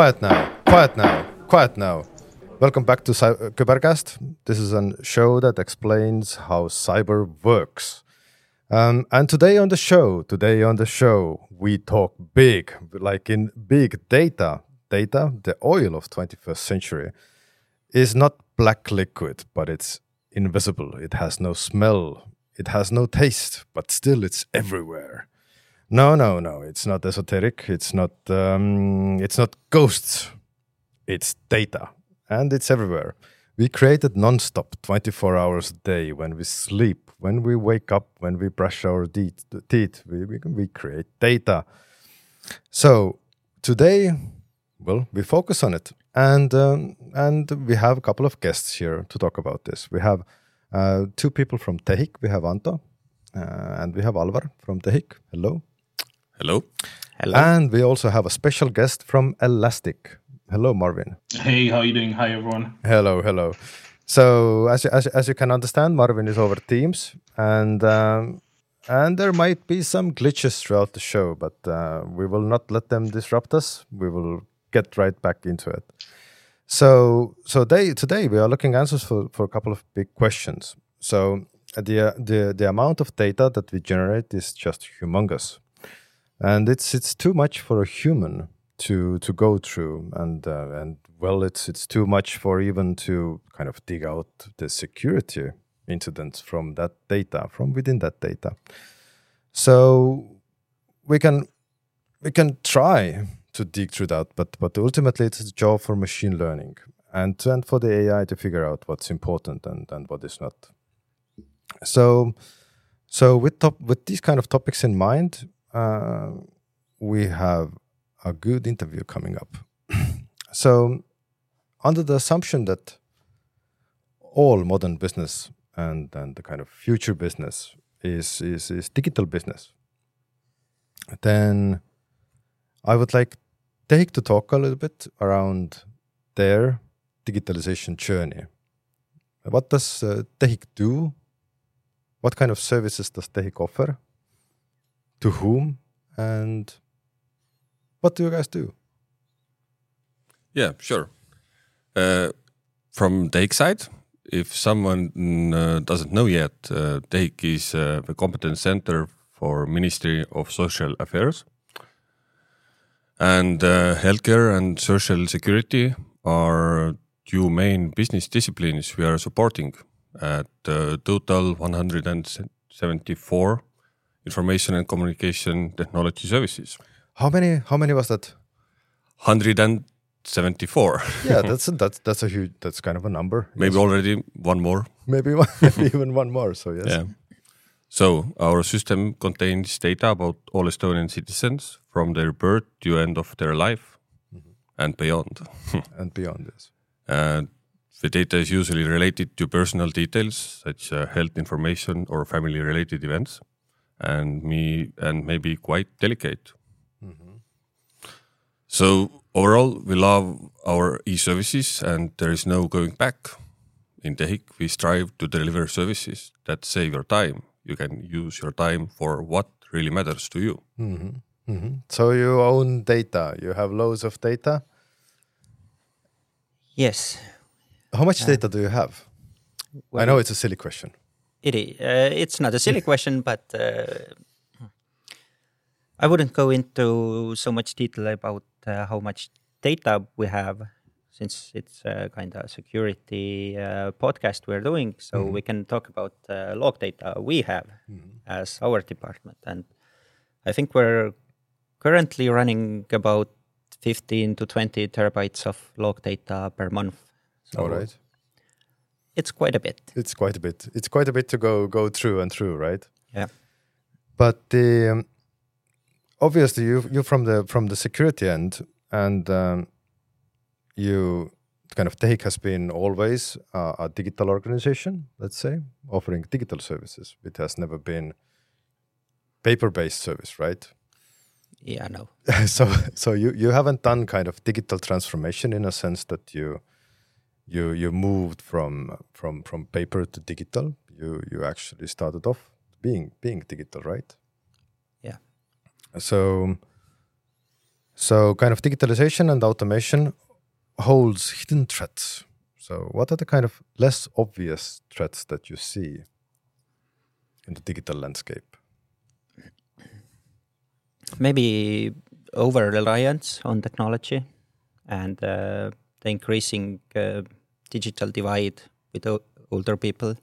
quiet now, quiet now, quiet now. Welcome back to Cy- uh, KüberCast. This is a show that explains how cyber works. Um, and today on the show, today on the show, we talk big, like in big data. Data, the oil of 21st century, is not black liquid, but it's invisible. It has no smell. It has no taste, but still it's everywhere. No, no, no. It's not esoteric. It's not. Um, it's not ghosts. It's data, and it's everywhere. We create it non-stop, 24 hours a day. When we sleep, when we wake up, when we brush our teeth, teeth we, we, we create data. So today, well, we focus on it, and um, and we have a couple of guests here to talk about this. We have uh, two people from Tehik. We have Anto, uh, and we have Alvar from Tehik. Hello. Hello. Hello. And we also have a special guest from Elastic. Hello, Marvin. Hey, how you doing? Hi, everyone. Hello, hello. So, as you, as, as you can understand, Marvin is over Teams, and um, and there might be some glitches throughout the show, but uh, we will not let them disrupt us. We will get right back into it. So, so they, today we are looking answers for, for a couple of big questions. So, the the the amount of data that we generate is just humongous and it's it's too much for a human to to go through. And uh, and well it's it's too much for even to kind of dig out the security incidents from that data from within that data. So we can we can try to dig through that but but ultimately it's a job for machine learning and and for the ai to figure out what's important and and what is not. So so with top with these kind of topics in mind uh, we have a good interview coming up. so, under the assumption that all modern business and, and the kind of future business is, is, is digital business, then I would like Tehik to talk a little bit around their digitalization journey. What does uh, Tehik do? What kind of services does Tehik offer? To whom and what do you guys do? Yeah sure. Uh, from Tehik side if someone uh, doesn't know yet uh, Tehik is uh, the competence center for ministry of social affairs. And uh, healthcare and social security are two main business disciplines we are supporting at uh, total 174 information and communication technology services. How many? How many was that? Hundred and seventy-four. yeah, that's a, that's that's a huge. That's kind of a number. Maybe yes. already one more. Maybe, one, maybe even one more. So yes. Yeah. So our system contains data about all Estonian citizens from their birth to end of their life mm -hmm. and beyond. and beyond this. And the data is usually related to personal details such as health information or family related events and me and maybe quite delicate. Mm-hmm. So overall, we love our e-services, and there is no going back. In Tehik, we strive to deliver services that save your time. You can use your time for what really matters to you. Mm-hmm. Mm-hmm. So you own data. You have loads of data. Yes. How much uh, data do you have? Well, I know it's a silly question. It is. Uh, it's not a silly question, but uh, I wouldn't go into so much detail about uh, how much data we have, since it's a kind of a security uh, podcast we're doing. So mm-hmm. we can talk about uh, log data we have mm-hmm. as our department, and I think we're currently running about 15 to 20 terabytes of log data per month. So All right it's quite a bit. It's quite a bit. It's quite a bit to go go through and through, right? Yeah. But the um, obviously you you're from the from the security end, and um, you kind of Tehik has been always uh, a digital organization, let's say, offering digital services. It has never been paper-based service, right? Yeah, no. so so you you haven't done kind of digital transformation in a sense that you you you moved from from from paper to digital. You you actually started off being being digital, right? Yeah. So So, kind of digitalization and automation holds hidden threats. So, what are the kind of less obvious threats that you see in the digital landscape? Maybe over reliance on technology and uh, the increasing uh, digital divide with older people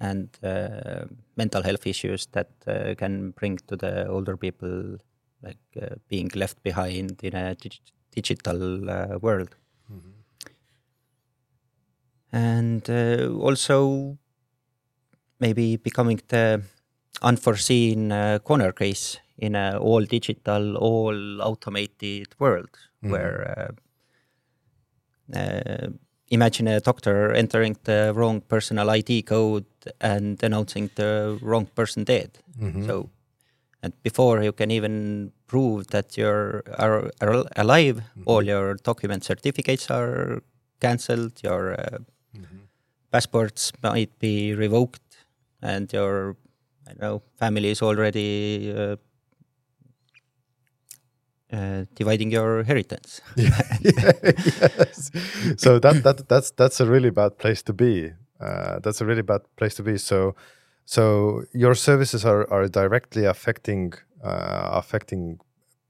and uh, mental health issues that uh, can bring to the older people like uh, being left behind in a dig digital uh, world mm -hmm. and also maybe becoming the unforeseen corner case in a all digital all automated world mm -hmm. where uh, imagine a doctor entering the wrong personal ID code and announcing the wrong person dead. Mm -hmm. So, and before you can even prove that you're are, are alive, mm -hmm. all your document certificates are cancelled, your uh, mm -hmm. passports might be revoked, and your I know family is already uh, uh, dividing your inheritance. yes. So that that that's that's a really bad place to be. Uh, that's a really bad place to be. So so your services are are directly affecting uh, affecting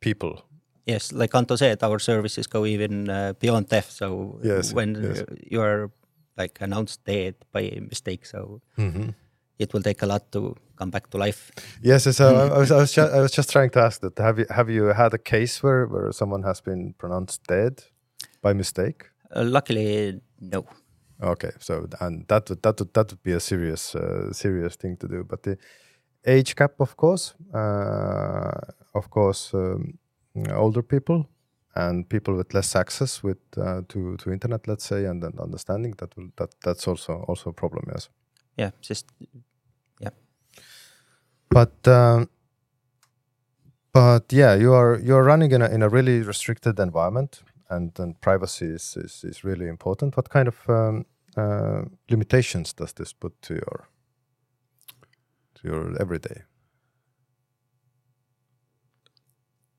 people. Yes, like Anto said, our services go even uh, beyond death. So yes, when yes. you are like announced dead by mistake, so. Mm -hmm it will take a lot to come back to life. Yes, so I, was, I, was just, I was just trying to ask that. Have you have you had a case where, where someone has been pronounced dead by mistake? Uh, luckily, no. Okay, so and that would that would that would be a serious uh, serious thing to do. But the age cap, of course, uh, of course, um, older people and people with less access with uh, to to internet, let's say, and, and understanding that will that that's also also a problem. Yes. Yeah, just but um, but yeah, you are you are running in a in a really restricted environment, and and privacy is is, is really important. What kind of um, uh, limitations does this put to your to your everyday?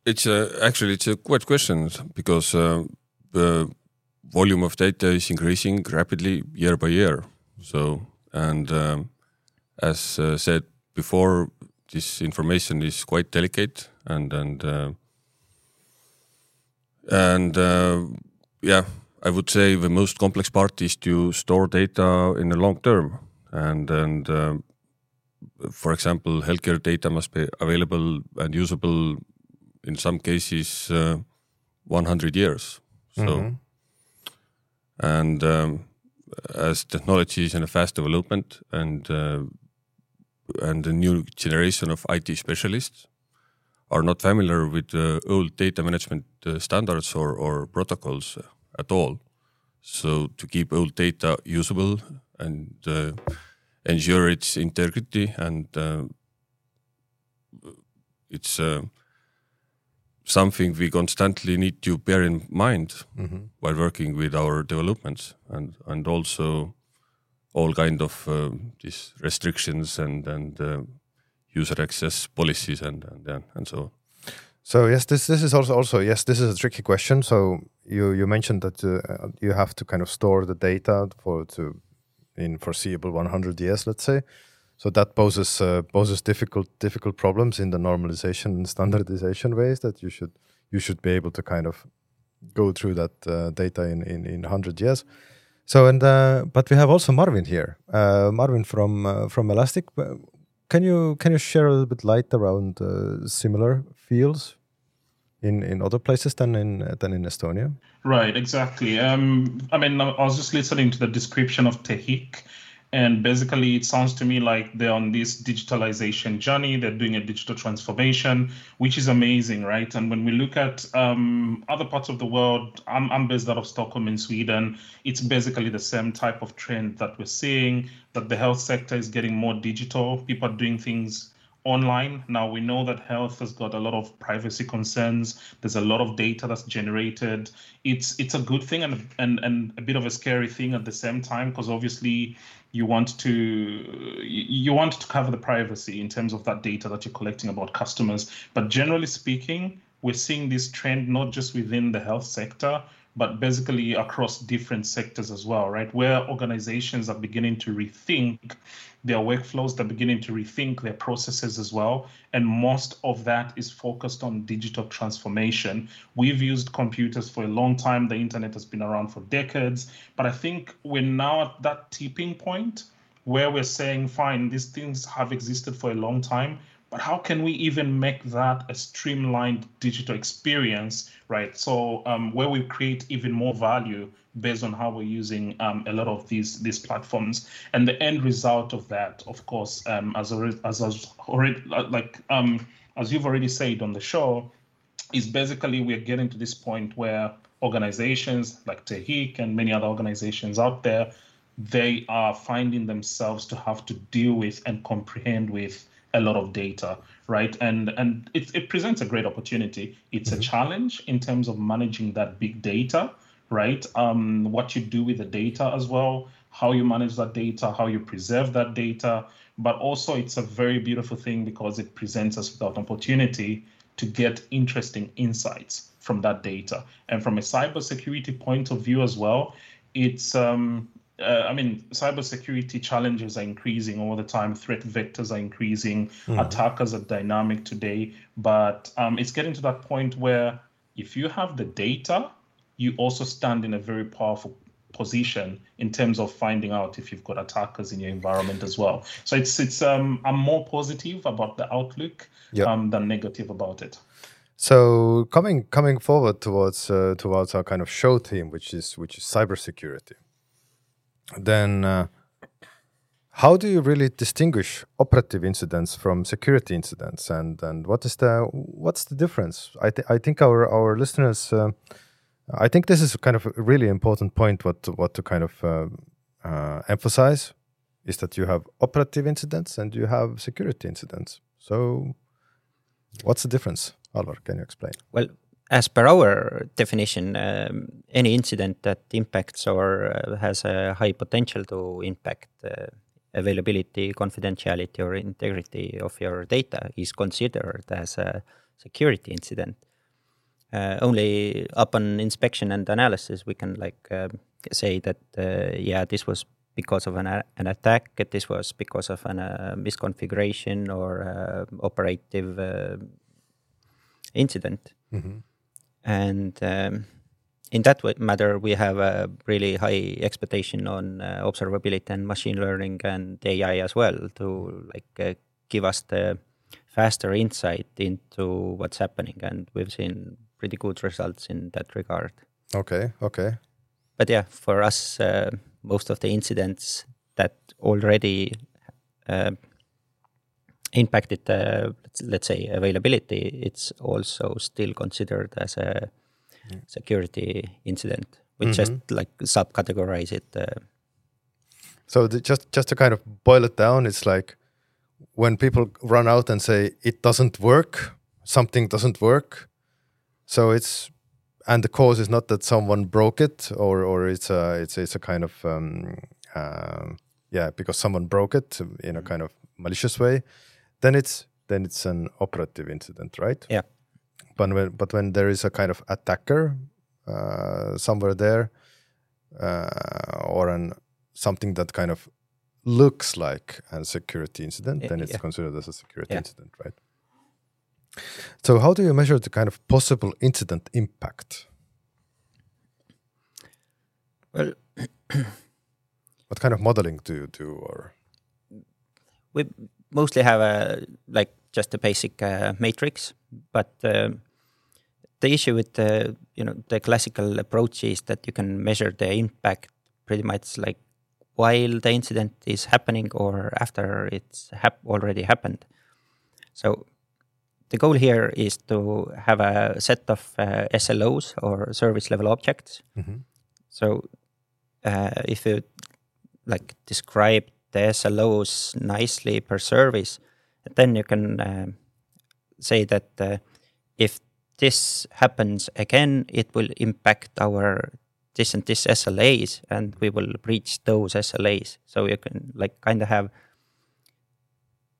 It's a, actually it's a quite question because uh, the volume of data is increasing rapidly year by year. So and um, as uh, said before, this information is quite delicate and and uh, and uh, yeah, I would say the most complex part is to store data in the long term and and uh, for example, healthcare data must be available and usable in some cases uh, 100 years. So mm -hmm. and um, as technology is in a fast development and uh, and the new generation of IT specialists are not familiar with uh, old data management uh, standards or, or protocols uh, at all. So to keep old data usable and uh, ensure its integrity and uh, it's uh, something we constantly need to bear in mind mm -hmm. while working with our developments and and also all kind of uh, these restrictions and and uh, user access policies and and and so on. So yes, this this is also also yes, this is a tricky question. So you you mentioned that uh, you have to kind of store the data for to in foreseeable 100 years, let's say. So that poses uh, poses difficult difficult problems in the normalization and standardization ways that you should you should be able to kind of go through that uh, data in in in 100 years. So and uh, but we have also Marvin here, uh, Marvin from uh, from Elastic. Can you can you share a little bit light around uh, similar fields in in other places than in than in Estonia? Right, exactly. Um, I mean, I was just listening to the description of Tehik, and basically, it sounds to me like they're on this digitalization journey. They're doing a digital transformation, which is amazing, right? And when we look at um, other parts of the world, I'm, I'm based out of Stockholm in Sweden. It's basically the same type of trend that we're seeing that the health sector is getting more digital. People are doing things online. Now we know that health has got a lot of privacy concerns. There's a lot of data that's generated. It's it's a good thing and and and a bit of a scary thing at the same time because obviously you want to you want to cover the privacy in terms of that data that you're collecting about customers. But generally speaking we're seeing this trend not just within the health sector, but basically across different sectors as well, right? Where organizations are beginning to rethink their workflows, they're beginning to rethink their processes as well. And most of that is focused on digital transformation. We've used computers for a long time, the internet has been around for decades, but I think we're now at that tipping point where we're saying, fine, these things have existed for a long time but how can we even make that a streamlined digital experience right? So um, where we create even more value based on how we're using um, a lot of these these platforms. And the end result of that of course um, as already, as, already like um, as you've already said on the show is basically we're getting to this point where organizations like Tehik and many other organizations out there they are finding themselves to have to deal with and comprehend with a lot of data, right? And and it, it presents a great opportunity. It's mm-hmm. a challenge in terms of managing that big data, right? Um, what you do with the data as well, how you manage that data, how you preserve that data, but also it's a very beautiful thing because it presents us with an opportunity to get interesting insights from that data. And from a cybersecurity point of view as well, it's um, uh, I mean, cybersecurity challenges are increasing all the time. Threat vectors are increasing. Mm. Attackers are dynamic today. But um, it's getting to that point where if you have the data, you also stand in a very powerful position in terms of finding out if you've got attackers in your environment as well. So it's it's um, I'm more positive about the outlook yep. um, than negative about it. So coming coming forward towards uh, towards our kind of show theme, which is which is cybersecurity then uh, how do you really distinguish operative incidents from security incidents? And and what is the what's the difference? I, th- I think our our listeners uh, i think this is kind of a really important point what to, what to kind of uh, uh emphasize is that you have operative incidents and you have security incidents. So what's the difference Alvar? Can you explain? Well as per our definition, um, any incident that impacts or uh, has a high potential to impact uh, availability, confidentiality, or integrity of your data is considered as a security incident. Uh, only upon inspection and analysis we can like um, say that uh, yeah this was because of an, an attack, this was because of a uh, misconfiguration or operative incident. Mm -hmm and um, in that matter, we have a really high expectation on uh, observability and machine learning and AI as well to like uh, give us the faster insight into what's happening, and we've seen pretty good results in that regard. Okay, okay. But yeah, for us, uh, most of the incidents that already uh, impacted the let's say availability, it's also still considered as a mm. security incident. We mm-hmm. just like subcategorize it. Uh, so the, just just to kind of boil it down, it's like when people run out and say it doesn't work, something doesn't work. So it's and the cause is not that someone broke it or or it's a it's it's a kind of um, uh, yeah because someone broke it in a mm. kind of malicious way then it's then it's an operative incident, right? Yeah. But when but when there is a kind of attacker uh, somewhere there, uh, or an something that kind of looks like a security incident, then it's yeah. considered as a security yeah. incident, right? So how do you measure the kind of possible incident impact? Well, what kind of modeling do you do, or we mostly have a like just a basic uh, matrix, but uh, the issue with the you know the classical approach is that you can measure the impact pretty much like while the incident is happening or after it's hap- already happened. So the goal here is to have a set of uh, SLOs or service level objects. Mm-hmm. So uh, if you like describe the SLOs nicely per service, then you can uh, say that uh, if this happens again, it will impact our this and this SLAs, and we will breach those SLAs. So you can like kind of have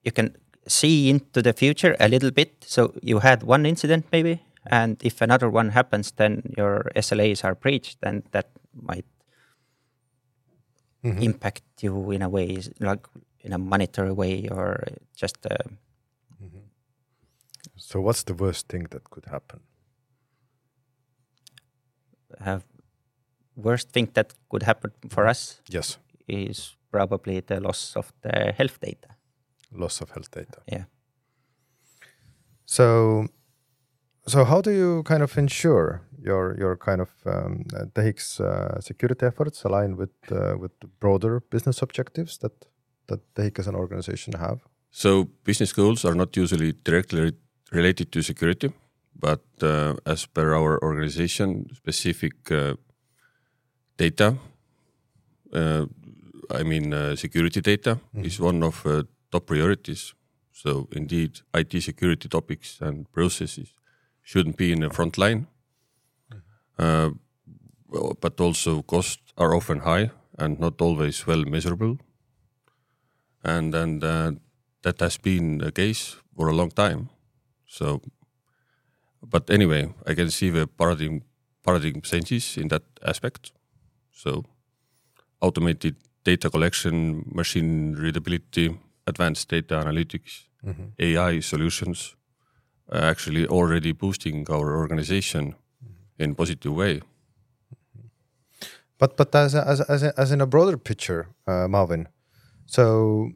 you can see into the future a little bit. So you had one incident maybe, And if another one happens, then your SLAs are breached, and that might mm-hmm. impact you in a way, like in a monetary way, or just. Uh, mm-hmm. So, what's the worst thing that could happen? Uh, worst thing that could happen for us. Yes. Is probably the loss of the health data. Loss of health data. Yeah. So, so how do you kind of ensure your your kind of um, TEHIK's uh, security efforts align with uh, with broader business objectives that that TEHIK as an organization have? So business goals are not usually directly related to security, but uh, as per our organization, specific uh, data, uh, I mean uh, security data, mm -hmm. is one of top priorities. So indeed, IT security topics and processes shouldn't be in the front line. Uh, but also costs are often high and not always well measurable. And and uh, that has been the case for a long time. So, but anyway, I can see the paradigm paradigm changes in that aspect. So, automated data collection, machine readability, advanced data analytics, mm -hmm. AI solutions actually already boosting our organization in positive way. But but as a, as as, a, as in a broader picture, uh, Marvin. So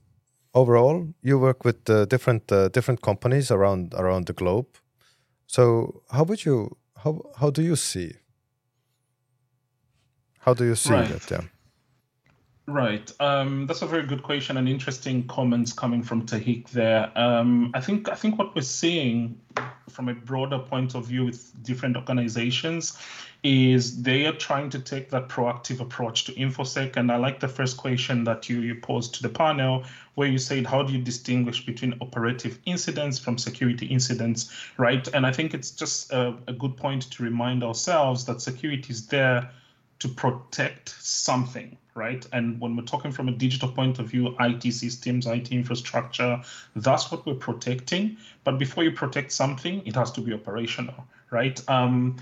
overall, you work with uh, different uh, different companies around around the globe. So how would you how how do you see? How do you see right. that? Yeah. Right. Um, that's a very good question and interesting comments coming from TEHIK there. Um, I think I think what we're seeing from a broader point of view with different organizations is they are trying to take that proactive approach to infosec. And I like the first question that you, you posed to the panel, where you said, how do you distinguish between operative incidents from security incidents, right? And I think it's just a, a good point to remind ourselves that security is there to protect something, right? And when we're talking from a digital point of view, IT systems, IT infrastructure, that's what we're protecting. But before you protect something, it has to be operational, right? Um,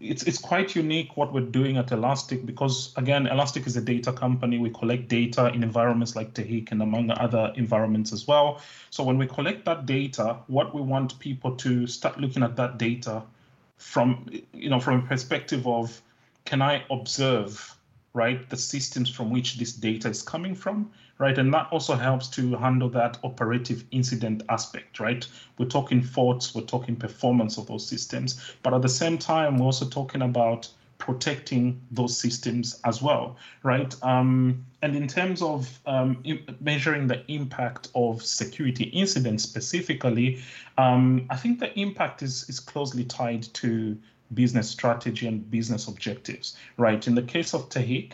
it's it's quite unique what we're doing at Elastic because again, Elastic is a data company. We collect data in environments like TEHIK and among other environments as well. So when we collect that data, what we want people to start looking at that data from you know from a perspective of can I observe, right, the systems from which this data is coming from, right? And that also helps to handle that operative incident aspect, right? We're talking faults, we're talking performance of those systems, but at the same time, we're also talking about protecting those systems as well, right? Um, and in terms of um, measuring the impact of security incidents specifically, um, I think the impact is is closely tied to business strategy and business objectives, right? In the case of TEHIK,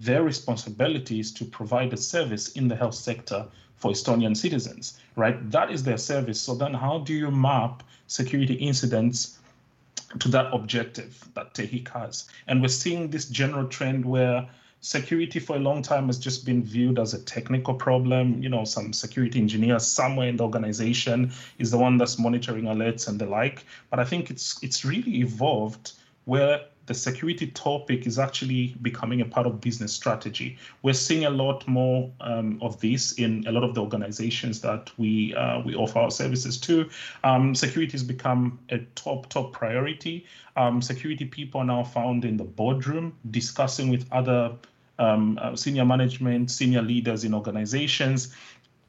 their responsibility is to provide a service in the health sector for Estonian citizens, right? That is their service. So then how do you map security incidents to that objective that TEHIK has? And we're seeing this general trend where security for a long time has just been viewed as a technical problem. You know, some security engineer somewhere in the organization is the one that's monitoring alerts and the like. But I think it's it's really evolved where the security topic is actually becoming a part of business strategy. We're seeing a lot more um, of this in a lot of the organizations that we uh, we offer our services to. Um, security has become a top top priority. Um, security people are now found in the boardroom discussing with other um, uh, senior management, senior leaders in organizations,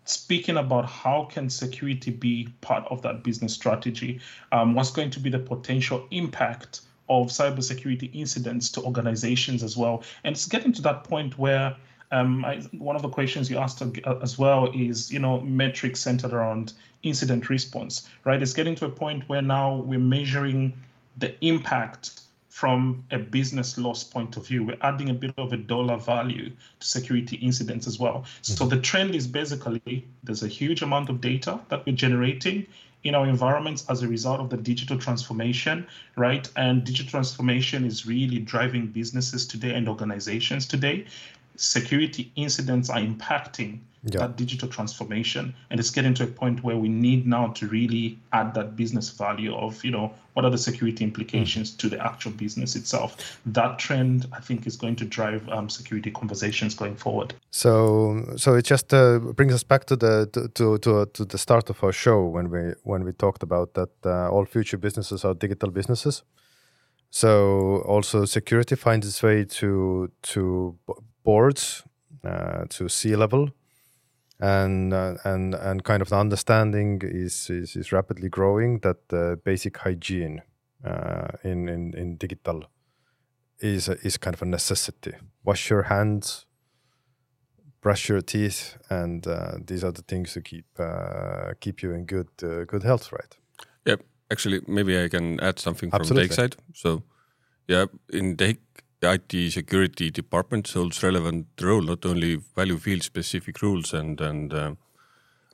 speaking about how can security be part of that business strategy. Um, what's going to be the potential impact of cybersecurity incidents to organizations as well? And it's getting to that point where um, I, one of the questions you asked as well is, you know, metrics centered around incident response, right? It's getting to a point where now we're measuring the impact from a business loss point of view. We're adding a bit of a dollar value to security incidents as well. Mm-hmm. So the trend is basically there's a huge amount of data that we're generating in our environments as a result of the digital transformation, right? And digital transformation is really driving businesses today and organizations today. Security incidents are impacting Yeah. that digital transformation and it's getting to a point where we need now to really add that business value of you know what are the security implications to the actual business itself that trend i think is going to drive um, security conversations going forward So, so it just uh, brings us back to the to, to to to the start of our show when we when we talked about that uh, all future businesses are digital businesses. So also security finds its way to to boards, uh, to C-level, and uh, and and kind of the understanding is is, is rapidly growing that uh, basic hygiene uh, in in in digital is is kind of a necessity. Wash your hands brush your teeth, and uh, these are the things to keep uh, keep you in good uh, good health, right? Yeah, actually, maybe I can add something from Absolutely. Tehik side. So, yeah, in the IT security department holds relevant role, not only value field specific rules and and uh,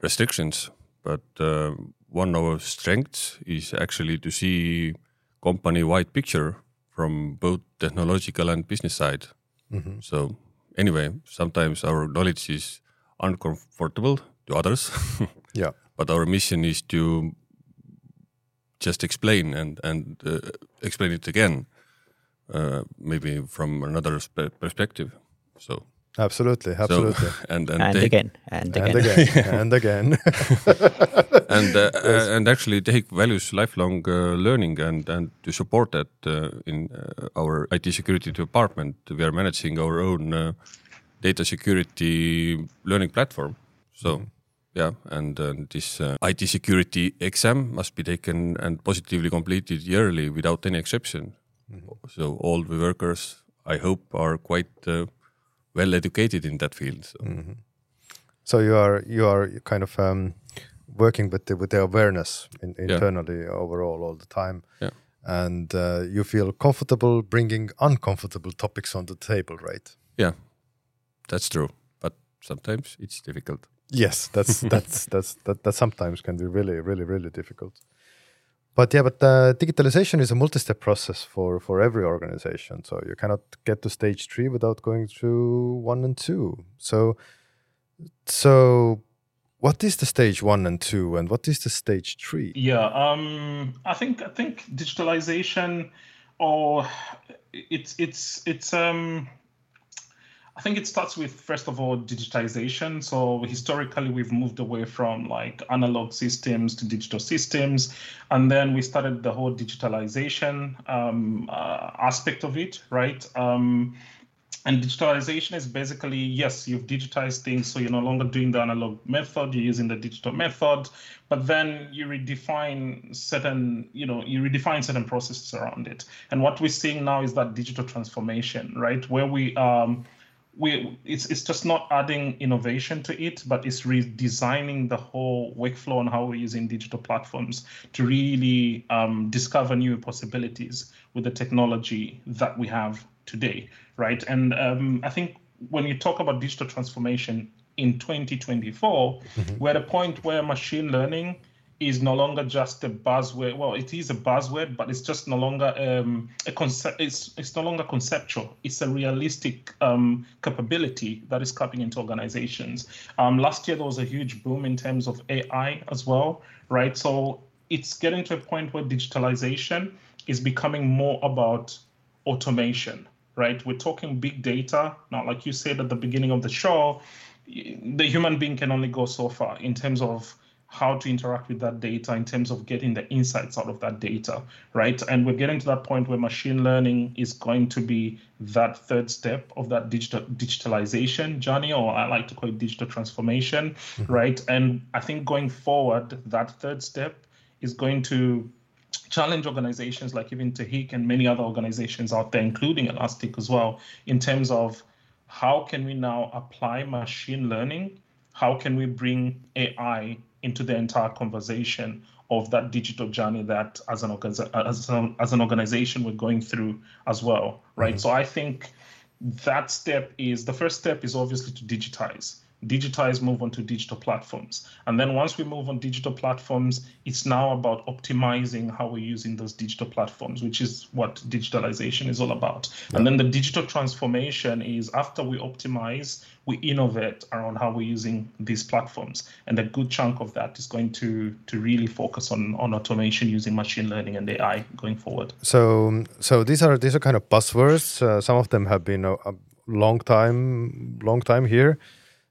restrictions, but uh, one of our strengths is actually to see company wide picture from both technological and business side. So anyway, sometimes our knowledge is uncomfortable to others. Yeah, but our mission is to just explain and and uh, explain it again, uh, maybe from another spe- perspective. So, absolutely, so absolutely, and and and take- again, and again. and again, and again. and uh, uh, and actually Tehik values lifelong uh, learning and and to support that uh, in uh, our IT security department. We are managing our own uh, data security learning platform. So yeah and uh, this uh, IT security exam must be taken and positively completed yearly without any exception so all the workers I hope are quite uh, well educated in that field so. so you are you are kind of um, working with the with the awareness in, Yeah. internally overall all the time. Yeah. And uh, you feel comfortable bringing uncomfortable topics on the table, right? yeah that's true but sometimes it's difficult Yes, that's that's that's that, that sometimes can be really really really difficult. But yeah, but uh, digitalization is a multi-step process for for every organization. So you cannot get to stage three without going through one and two. So so what is the stage one and two, and what is the stage three? Yeah, um, I think I think digitalization, or it's it's it's um, I think it starts with first of all digitization. So historically, we've moved away from like analog systems to digital systems, and then we started the whole digitalization um, uh, aspect of it, right? Um, and digitalization is basically yes, you've digitized things, so you're no longer doing the analog method, you're using the digital method, but then you redefine certain, you know, you redefine certain processes around it. And what we're seeing now is that digital transformation, right? Where we um we it's it's just not adding innovation to it, but it's redesigning the whole workflow and how we're using digital platforms to really um, discover new possibilities with the technology that we have today, right? And um, I think when you talk about digital transformation in 2024, we're at a point where machine learning is no longer just a buzzword. Well, it is a buzzword, but it's just no longer um, a concept. It's it's no longer conceptual. It's a realistic um, capability that is coming into organizations. Um, last year there was a huge boom in terms of AI as well, right? So it's getting to a point where digitalization is becoming more about automation, right? We're talking big data now, like you said at the beginning of the show. The human being can only go so far in terms of how to interact with that data in terms of getting the insights out of that data, right? And we're getting to that point where machine learning is going to be that third step of that digital digitalization journey, or I like to call it digital transformation, mm-hmm. right? And I think going forward, that third step is going to challenge organizations like even Tehik and many other organizations out there, including Elastic as well, in terms of how can we now apply machine learning? How can we bring AI into the entire conversation of that digital journey that as an, as an, as an organization we're going through as well, right? So I think that step is the first step is obviously to digitize digitize, move on to digital platforms. And then once we move on digital platforms, it's now about optimizing how we're using those digital platforms, which is what digitalization is all about. Yeah. And then the digital transformation is after we optimize, we innovate around how we're using these platforms. And a good chunk of that is going to to really focus on on automation using machine learning and AI going forward. So so these are these are kind of buzzwords. Uh, some of them have been a, a long time long time here.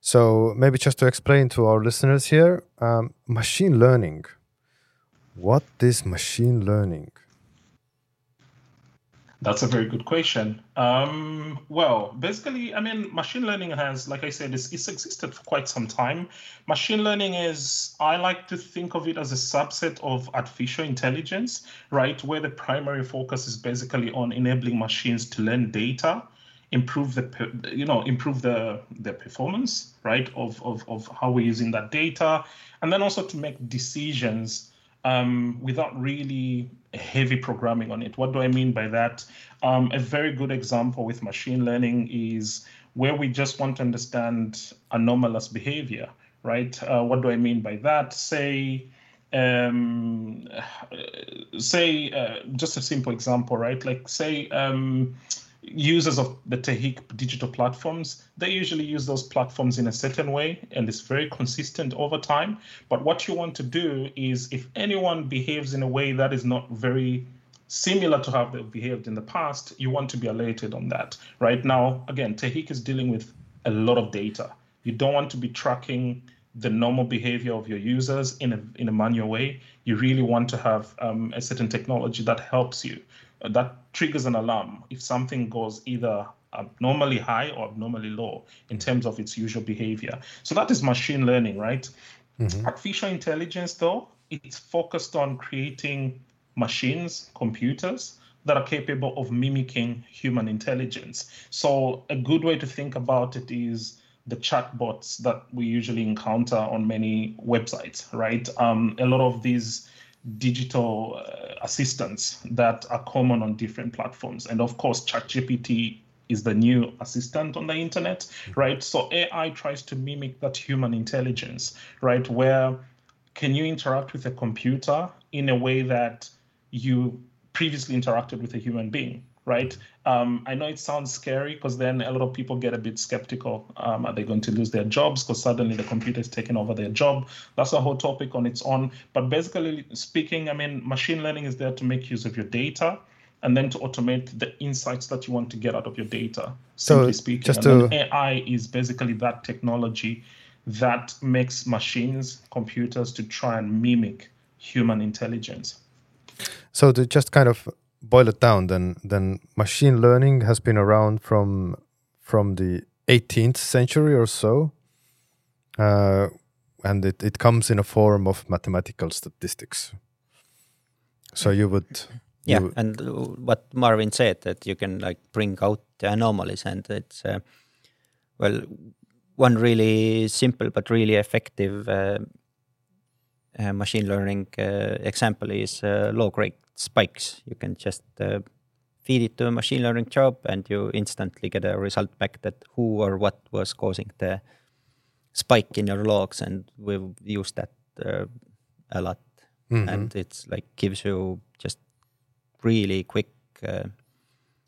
So maybe just to explain to our listeners here, um, machine learning. What is machine learning? That's a very good question. Um, well, basically, I mean, machine learning has, like I said, it's, it's, existed for quite some time. Machine learning is, I like to think of it as a subset of artificial intelligence, right? Where the primary focus is basically on enabling machines to learn data, improve the, you know, improve the the performance, right, of of of how we're using that data, and then also to make decisions um, without really heavy programming on it. What do I mean by that? Um, a very good example with machine learning is where we just want to understand anomalous behavior, right? Uh, what do I mean by that? Say, um, say, uh, just a simple example, right? Like, say, um, users of the Tehik digital platforms, they usually use those platforms in a certain way and it's very consistent over time. But what you want to do is if anyone behaves in a way that is not very similar to how they've behaved in the past, you want to be alerted on that. Right now, again, Tehik is dealing with a lot of data. You don't want to be tracking the normal behavior of your users in a in a manual way. You really want to have um, a certain technology that helps you that triggers an alarm if something goes either abnormally high or abnormally low in terms of its usual behavior. So that is machine learning, right? Mm-hmm. Artificial intelligence, though, it's focused on creating machines, computers that are capable of mimicking human intelligence. So a good way to think about it is the chatbots that we usually encounter on many websites, right? Um, a lot of these digital uh, assistants that are common on different platforms. And of course, ChatGPT is the new assistant on the internet, right? So AI tries to mimic that human intelligence, right? Where can you interact with a computer in a way that you previously interacted with a human being, right? Um, I know it sounds scary because then a lot of people get a bit skeptical. Um, are they going to lose their jobs because suddenly the computer is taking over their job? That's a whole topic on its own. But basically speaking, I mean, machine learning is there to make use of your data and then to automate the insights that you want to get out of your data. Simply so speaking, just to... AI is basically that technology that makes machines, computers to try and mimic human intelligence. So to just kind of boil it down, then then machine learning has been around from from the 18th century or so, uh, and it, it comes in a form of mathematical statistics. So you would. Yeah, you and what Marvin said that you can like bring out the anomalies, and it's uh, well, one really simple but really effective uh, uh machine learning uh, example is uh, log rate spikes. You can just uh, feed it to a machine learning job and you instantly get a result back that who or what was causing the spike in your logs. And we've used that uh, a lot. Mm-hmm. And it's like gives you just really quick uh,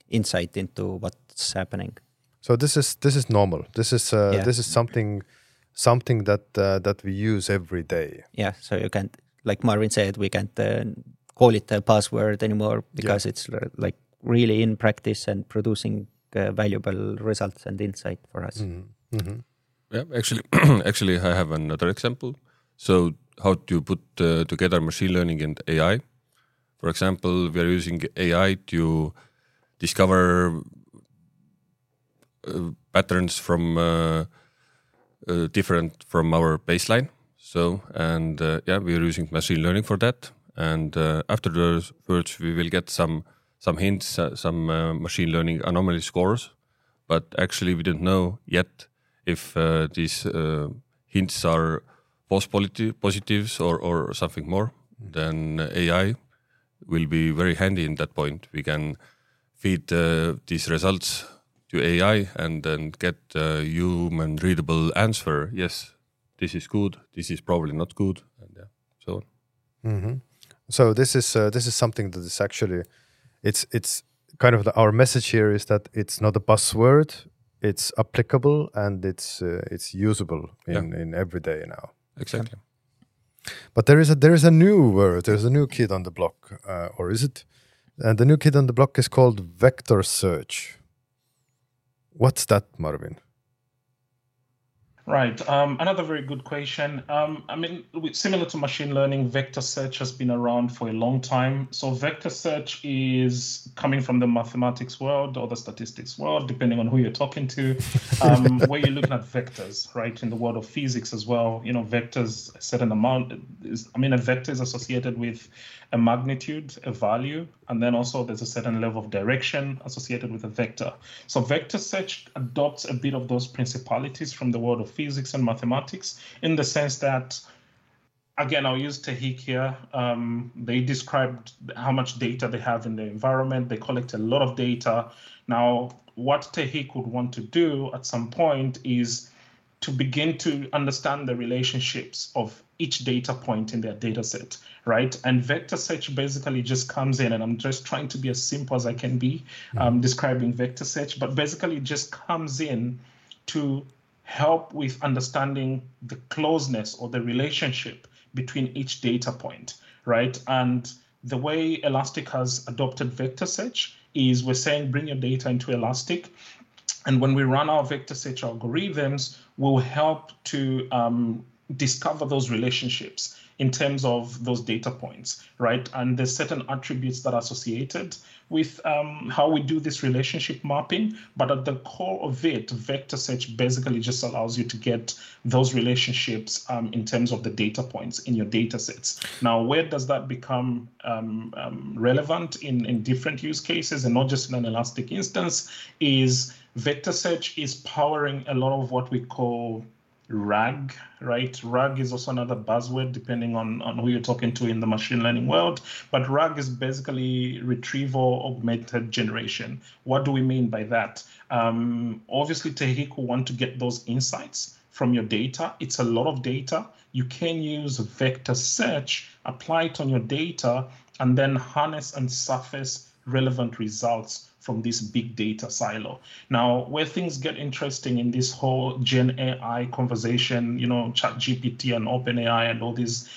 insight into what's happening. So this is this is normal. This is uh, yeah. this is something something that uh, that we use every day. Yeah. So you can't, like Marvin said, we can't uh, call it a buzzword anymore because yeah. it's like really in practice and producing uh, valuable results and insight for us. Mm-hmm. Mm-hmm. Yeah, actually, actually, I have another example. So, how to put uh, together machine learning and AI? For example, we are using AI to discover uh, patterns from uh, uh, different from our baseline. So, and uh, yeah, we are using machine learning for that and uh, afterwards we will get some some hints, uh, some uh, machine learning anomaly scores, but actually we don't know yet if uh, these uh, hints are false positives or, or something more. Mm. Then AI will be very handy in that point. We can feed uh, these results to AI and then get a human readable answer. Yes, this is good. This is probably not good, and yeah, so on. Mm-hmm. So this is uh, this is something that is actually, it's it's kind of the, our message here is that it's not a buzzword. It's applicable and it's uh, it's usable in Yeah. in every day now. Exactly. But there is a there is a new word. There's a new kid on the block, uh, or is it? And the new kid on the block is called vector search. What's that, Marvin? Right. Um, another very good question. Um, I mean, similar to machine learning, vector search has been around for a long time. So, vector search is coming from the mathematics world or the statistics world, depending on who you're talking to, um, where you're looking at vectors, right? In the world of physics as well, you know, vectors, a certain amount is, I mean, a vector is associated with a magnitude, a value, and then also there's a certain level of direction associated with a vector. So vector search adopts a bit of those principalities from the world of physics and mathematics in the sense that again, I'll use Tehik here. Um, they described how much data they have in the environment. They collect a lot of data. Now, what Tehik would want to do at some point is to begin to understand the relationships of each data point in their data set, right? And vector search basically just comes in, and I'm just trying to be as simple as I can be um, describing vector search, but basically it just comes in to help with understanding the closeness or the relationship between each data point, right? And the way Elastic has adopted vector search is we're saying bring your data into Elastic. And when we run our vector search algorithms, we'll help to um, discover those relationships in terms of those data points, right? And there's certain attributes that are associated with um, how we do this relationship mapping. But at the core of it, vector search basically just allows you to get those relationships um, in terms of the data points in your data sets. Now, where does that become um, um, relevant in, in different use cases and not just in an Elastic instance is vector search is powering a lot of what we call RAG, right? RAG is also another buzzword depending on, on who you're talking to in the machine learning world. But RAG is basically retrieval augmented generation. What do we mean by that? Um, obviously, Tehik will want to get those insights from your data. It's a lot of data. You can use vector search, apply it on your data, and then harness and surface relevant results from this big data silo. Now, where things get interesting in this whole Gen AI conversation, you know, Chat GPT and OpenAI and all these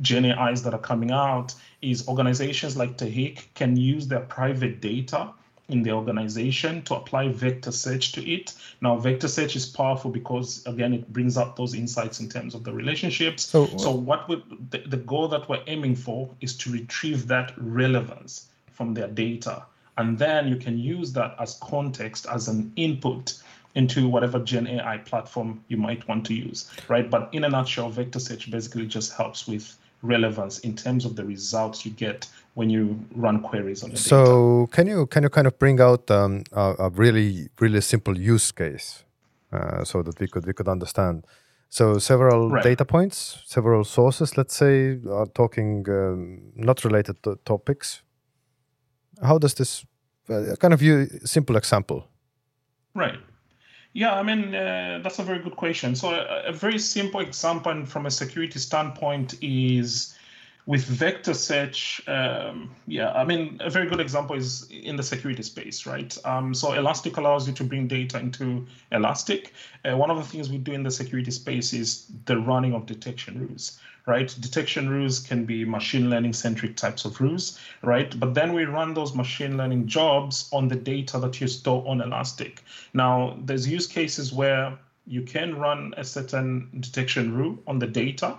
Gen AIs that are coming out, is organizations like Tehik can use their private data in the organization to apply vector search to it. Now, vector search is powerful because again, it brings up those insights in terms of the relationships. So- so uh, what we, the, the goal that we're aiming for is to retrieve that relevance from their data. And then you can use that as context, as an input into whatever Gen AI platform you might want to use, right? But in a nutshell, vector search basically just helps with relevance in terms of the results you get when you run queries on your data. So can you can you kind of bring out um, a, a really really simple use case uh, so that we could we could understand? So several Right. data points, several sources, let's say, are talking um, not related to topics. How does this uh, kind of you simple example? Right. Yeah, I mean, uh, that's a very good question. So, a, a very simple example from a security standpoint is with vector search. Um, yeah, I mean, a very good example is in the security space, right? Um, so, Elastic allows you to bring data into Elastic. Uh, one of the things we do in the security space is the running of detection rules right? Detection rules can be machine learning centric types of rules, right? But then we run those machine learning jobs on the data that you store on Elastic. Now, there's use cases where you can run a certain detection rule on the data,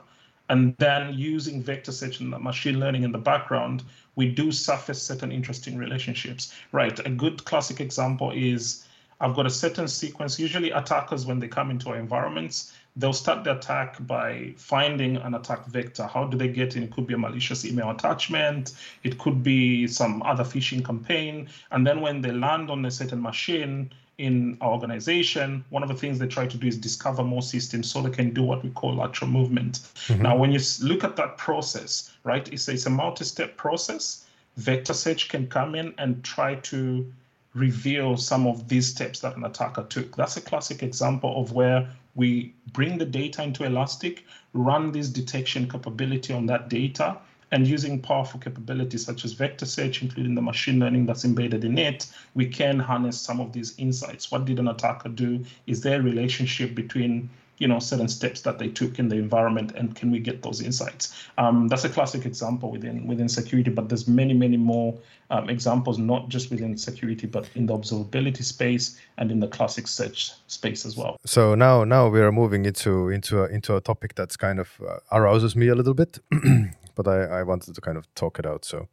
and then using vector search and machine learning in the background, we do surface certain interesting relationships, right? A good classic example is I've got a certain sequence. Usually, attackers, when they come into our environments, they'll start the attack by finding an attack vector. How do they get in? It could be a malicious email attachment, it could be some other phishing campaign. And then when they land on a certain machine in our organization, one of the things they try to do is discover more systems so they can do what we call lateral movement. Mm-hmm. Now, when you look at that process, right, it's, it's a multi step process. Vector search can come in and try to reveal some of these steps that an attacker took. That's a classic example of where we bring the data into Elastic, run this detection capability on that data, and using powerful capabilities such as vector search, including the machine learning that's embedded in it, we can harness some of these insights. What did an attacker do? Is there a relationship between you know certain steps that they took in the environment and can we get those insights um, that's a classic example within within security but there's many many more um, examples not just within security but in the observability space and in the classic search space as well so now now we are moving into into a, into a topic that's kind of uh, arouses me a little bit but I, I wanted to kind of talk it out so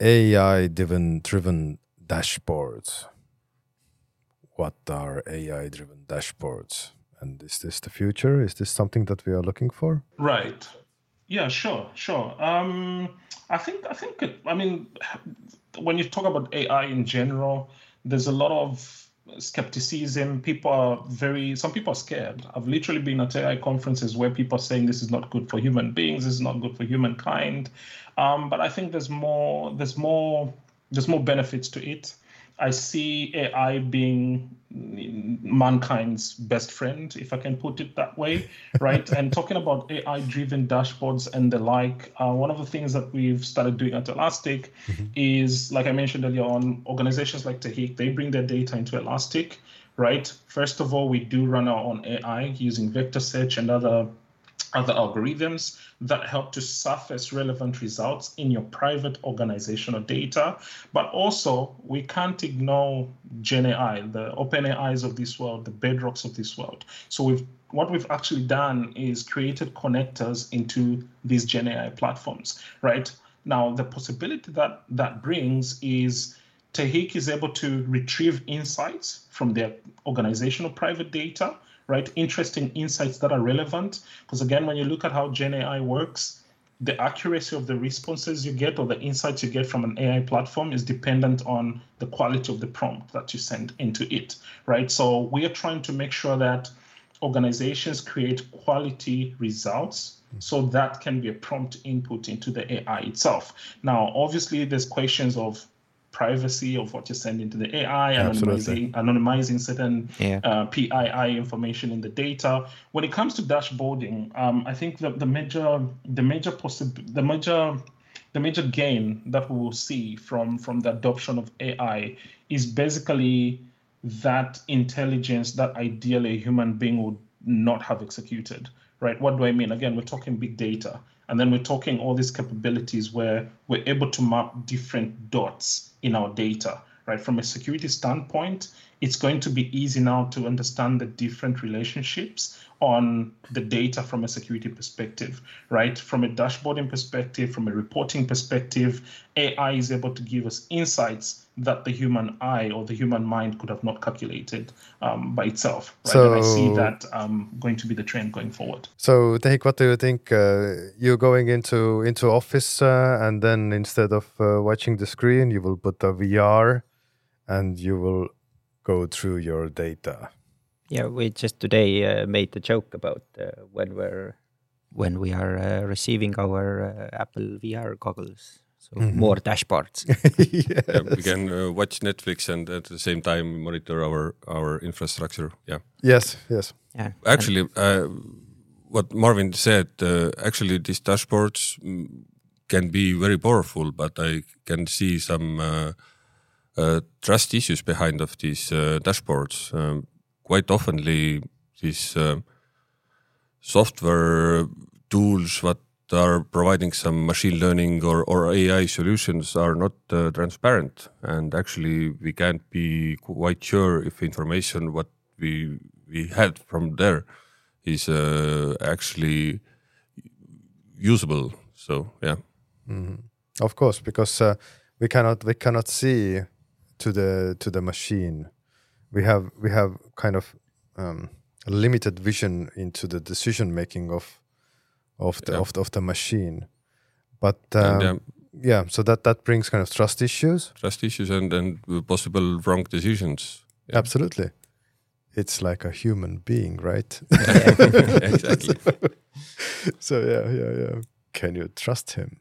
ai driven driven dashboards what are ai driven dashboards and is this the future? Is this something that we are looking for? Right. Yeah, sure, sure. Um, I think I think it, I mean when you talk about AI in general, there's a lot of skepticism. People are very some people are scared. I've literally been at AI conferences where people are saying this is not good for human beings, this is not good for humankind. Um, but I think there's more there's more there's more benefits to it. I see AI being mankind's best friend, if I can put it that way, right? and talking about AI driven dashboards and the like, uh, one of the things that we've started doing at Elastic mm-hmm. is, like I mentioned earlier on, organizations like Tehik, they bring their data into Elastic, right? First of all, we do run our own AI using vector search and other other algorithms that help to surface relevant results in your private organizational data. But also, we can't ignore GenAI, the OpenAIs of this world, the bedrocks of this world. So we've what we've actually done is created connectors into these GenAI platforms, right? Now, the possibility that that brings is Tehik is able to retrieve insights from their organizational private data right? Interesting insights that are relevant. Because again, when you look at how Gen AI works, the accuracy of the responses you get or the insights you get from an AI platform is dependent on the quality of the prompt that you send into it, right? So we are trying to make sure that organizations create quality results so that can be a prompt input into the AI itself. Now, obviously, there's questions of privacy of what you send into the AI, anonymizing, anonymizing certain yeah. uh, PII information in the data. When it comes to dashboarding, um, I think the, the major the major possib- the major the major gain that we will see from from the adoption of AI is basically that intelligence that ideally a human being would not have executed. Right? What do I mean? Again, we're talking big data. And then we're talking all these capabilities where we're able to map different dots in our data, right? From a security standpoint, it's going to be easy now to understand the different relationships on the data from a security perspective, right? From a dashboarding perspective, from a reporting perspective, AI is able to give us insights that the human eye or the human mind could have not calculated um, by itself. Right? So, and I see that um, going to be the trend going forward. So, Tehik, what do you think? Uh, you're going into into office, uh, and then instead of uh, watching the screen, you will put a VR, and you will go through your data. Yeah, we just today uh, made the joke about uh, when we're when we are uh, receiving our Apple VR goggles so mm -hmm. more dashboards. yes. yeah, we can uh, watch Netflix and at the same time monitor our our infrastructure. Yeah. Yes. Yes. Yeah. Actually, uh, what Marvin said, uh, actually, these dashboards mm, can be very powerful, but I can see some uh, uh, trust issues behind of these uh, dashboards. Um, quite oftenly, these software tools, that are providing some machine learning or, or AI solutions are not uh, transparent. And actually, we can't be quite sure if information what we we had from there is uh, actually usable. So yeah. Mm -hmm. Of course, because uh, we cannot we cannot see to the to the machine. We have we have kind of um, limited vision into the decision making of of the yeah. of, the, of the machine. But um, and, yeah, so that that brings kind of trust issues. Trust issues and and possible wrong decisions. Yeah. Absolutely, it's like a human being, right? exactly. so yeah, yeah, yeah. Can you trust him?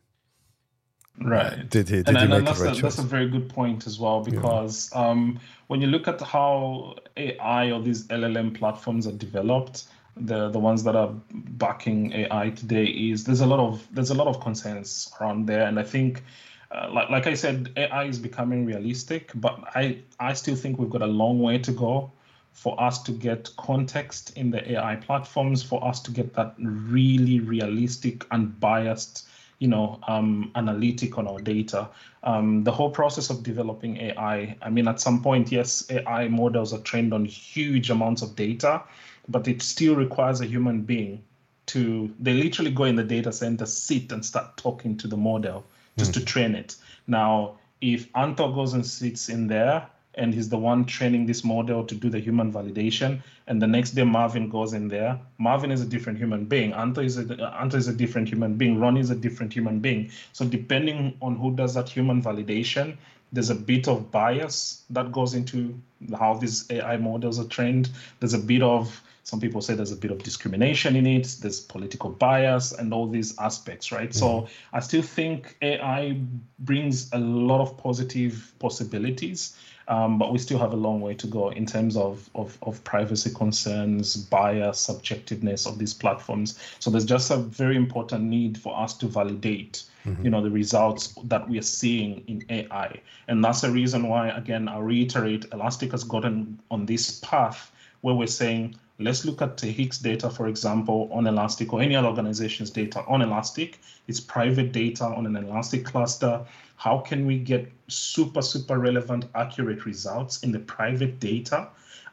Right. Did he? Did and, he and, make that's, right a, that's a very good point as well because um, when you look at how AI or these LLM platforms are developed, the the ones that are backing AI today is there's a lot of there's a lot of concerns around there, and I think. Uh, like, like I said, AI is becoming realistic, but I, I still think we've got a long way to go for us to get context in the AI platforms, for us to get that really realistic, unbiased, you know, um, analytic on our data. Um, the whole process of developing AI, I mean, at some point, yes, AI models are trained on huge amounts of data, but it still requires a human being to, they literally go in the data center, sit and start talking to the model just to train it. Now, if Anto goes and sits in there and he's the one training this model to do the human validation, and the next day Marvin goes in there, Marvin is a different human being. Anto is a Anto is a different human being. Ronnie is a different human being. So depending on who does that human validation, there's a bit of bias that goes into how these AI models are trained. There's a bit of some people say there's a bit of discrimination in it there's political bias and all these aspects right? So i still think ai brings a lot of positive possibilities um, but we still have a long way to go in terms of, of, of privacy concerns bias subjectiveness of these platforms. So there's just a very important need for us to validate you know the results that we are seeing in ai and that's the reason why again i reiterate elastic has gotten on this path where we're saying let's look at Tehik's data, for example, on Elastic or any other organization's data on Elastic. It's private data on an Elastic cluster. How can we get super, super relevant, accurate results in the private data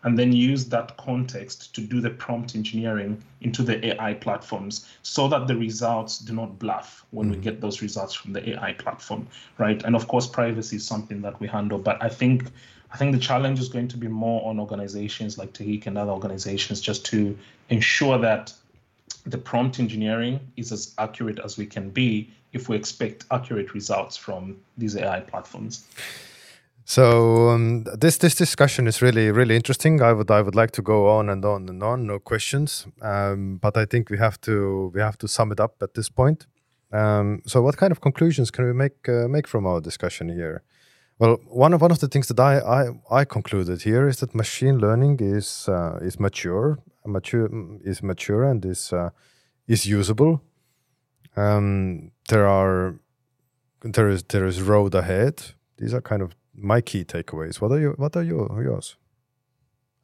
and then use that context to do the prompt engineering into the AI platforms so that the results do not bluff when we mm. get those results from the AI platform, right? And of course, privacy is something that we handle, but I think I think the challenge is going to be more on organizations like Tehik and other organizations just to ensure that the prompt engineering is as accurate as we can be if we expect accurate results from these AI platforms. So um, this this discussion is really really interesting. I would I would like to go on and on and on. No questions, um, but I think we have to we have to sum it up at this point. Um, so, what kind of conclusions can we make uh, make from our discussion here? Well, one of one of the things that I I, I concluded here is that machine learning is uh, is mature, mature is mature and is uh, is usable. Um, there are there is there is road ahead. These are kind of my key takeaways. What are you? What are your yours?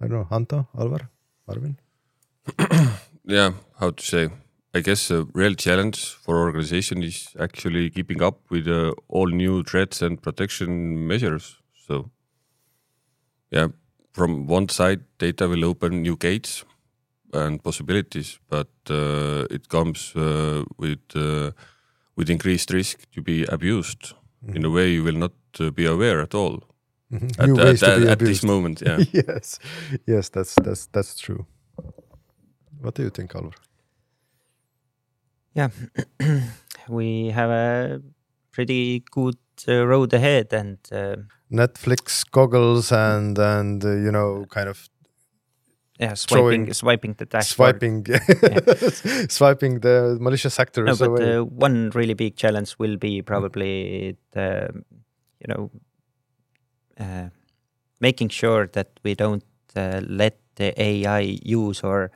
I don't know. Hanta, Alvar, Marvin. yeah, how to say? I guess a real challenge for organization is actually keeping up with uh, all new threats and protection measures. So, yeah, from one side, data will open new gates and possibilities, but uh, it comes uh, with with increased risk to be abused mm-hmm. in a way you will not be aware at all. At, New ways at, to be at this moment, yeah. yes, yes, that's that's that's true. What do you think, Alvar? Yeah, we have a pretty good uh, road ahead, and uh, Netflix goggles and and uh, you know kind of yeah, swiping Throwing- swiping the dashboard. swiping swiping the malicious actors No, but away. uh, one really big challenge will be probably the, you know, uh, making sure that we don't uh, let the AI use or,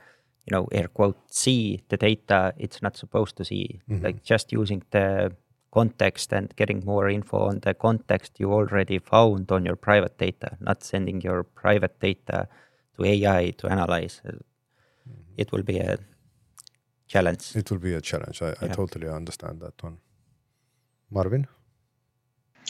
you know, air quote, see the data it's not supposed to see. Like just using the context and getting more info on the context you already found on your private data, not sending your private data to AI to analyze. Uh, It will be a challenge. it will be a challenge. I, I totally understand that one. Marvin.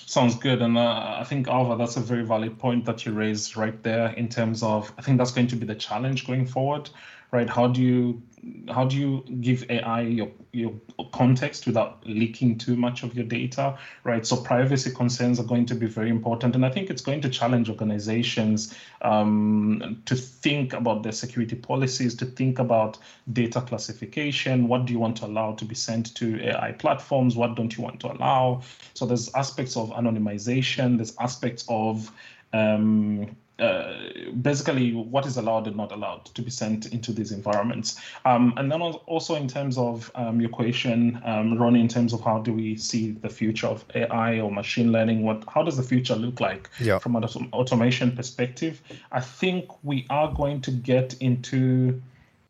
Sounds good. And uh, I think, Alvar, that's a very valid point that you raised right there in terms of, I think that's going to be the challenge going forward, right? How do you how do you give AI your your context without leaking too much of your data, right? So privacy concerns are going to be very important, and I think it's going to challenge organizations um, to think about their security policies, to think about data classification. What do you want to allow to be sent to AI platforms? What don't you want to allow? So there's aspects of anonymization. There's aspects of um, uh, basically what is allowed and not allowed to be sent into these environments. Um, and then also in terms of um, your question, um, Ronnie, in terms of how do we see the future of AI or machine learning? What how does the future look like yeah. from an automation perspective? I think we are going to get into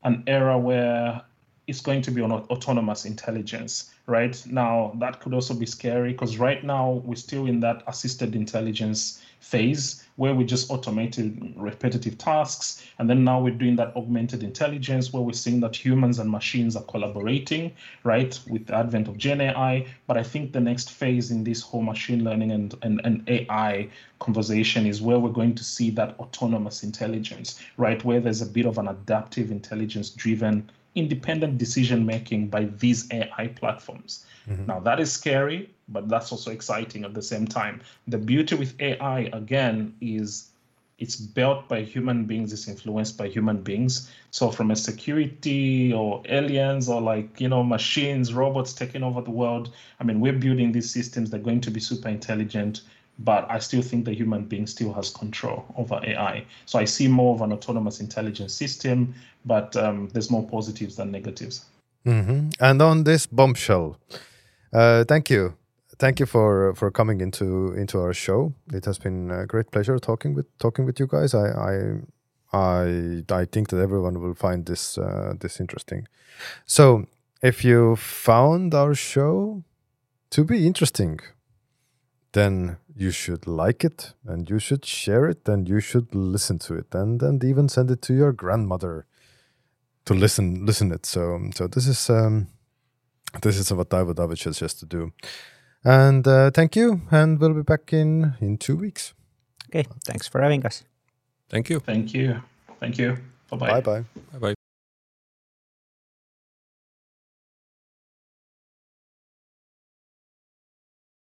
an era where it's going to be on autonomous intelligence right now that could also be scary because right now we're still in that assisted intelligence phase where we just automated repetitive tasks. And then now we're doing that augmented intelligence where we're seeing that humans and machines are collaborating, right, with the advent of Gen AI. But I think the next phase in this whole machine learning and, and, and AI conversation is where we're going to see that autonomous intelligence, right, where there's a bit of an adaptive intelligence driven independent decision making by these AI platforms. Mm-hmm. Now, that is scary, but that's also exciting at the same time. The beauty with AI, again, is it's built by human beings, it's influenced by human beings. So, from a security or aliens or like, you know, machines, robots taking over the world, I mean, we're building these systems, they're going to be super intelligent but I still think the human being still has control over AI. So I see more of an autonomous intelligence system, but um, there's more positives than negatives. Mm-hmm. And on this bombshell, uh, thank you, thank you for for coming into into our show. It has been a great pleasure talking with talking with you guys. I I I, I think that everyone will find this uh, this interesting. So if you found our show to be interesting, then you should like it and you should share it and you should listen to it and and even send it to your grandmother to listen listen it. So so this is um, this is what I would I to do. And uh, thank you, and we'll be back in in two weeks. Okay, thanks for having us. Thank you. Thank you. Thank you. Bye bye. Bye bye. Bye bye.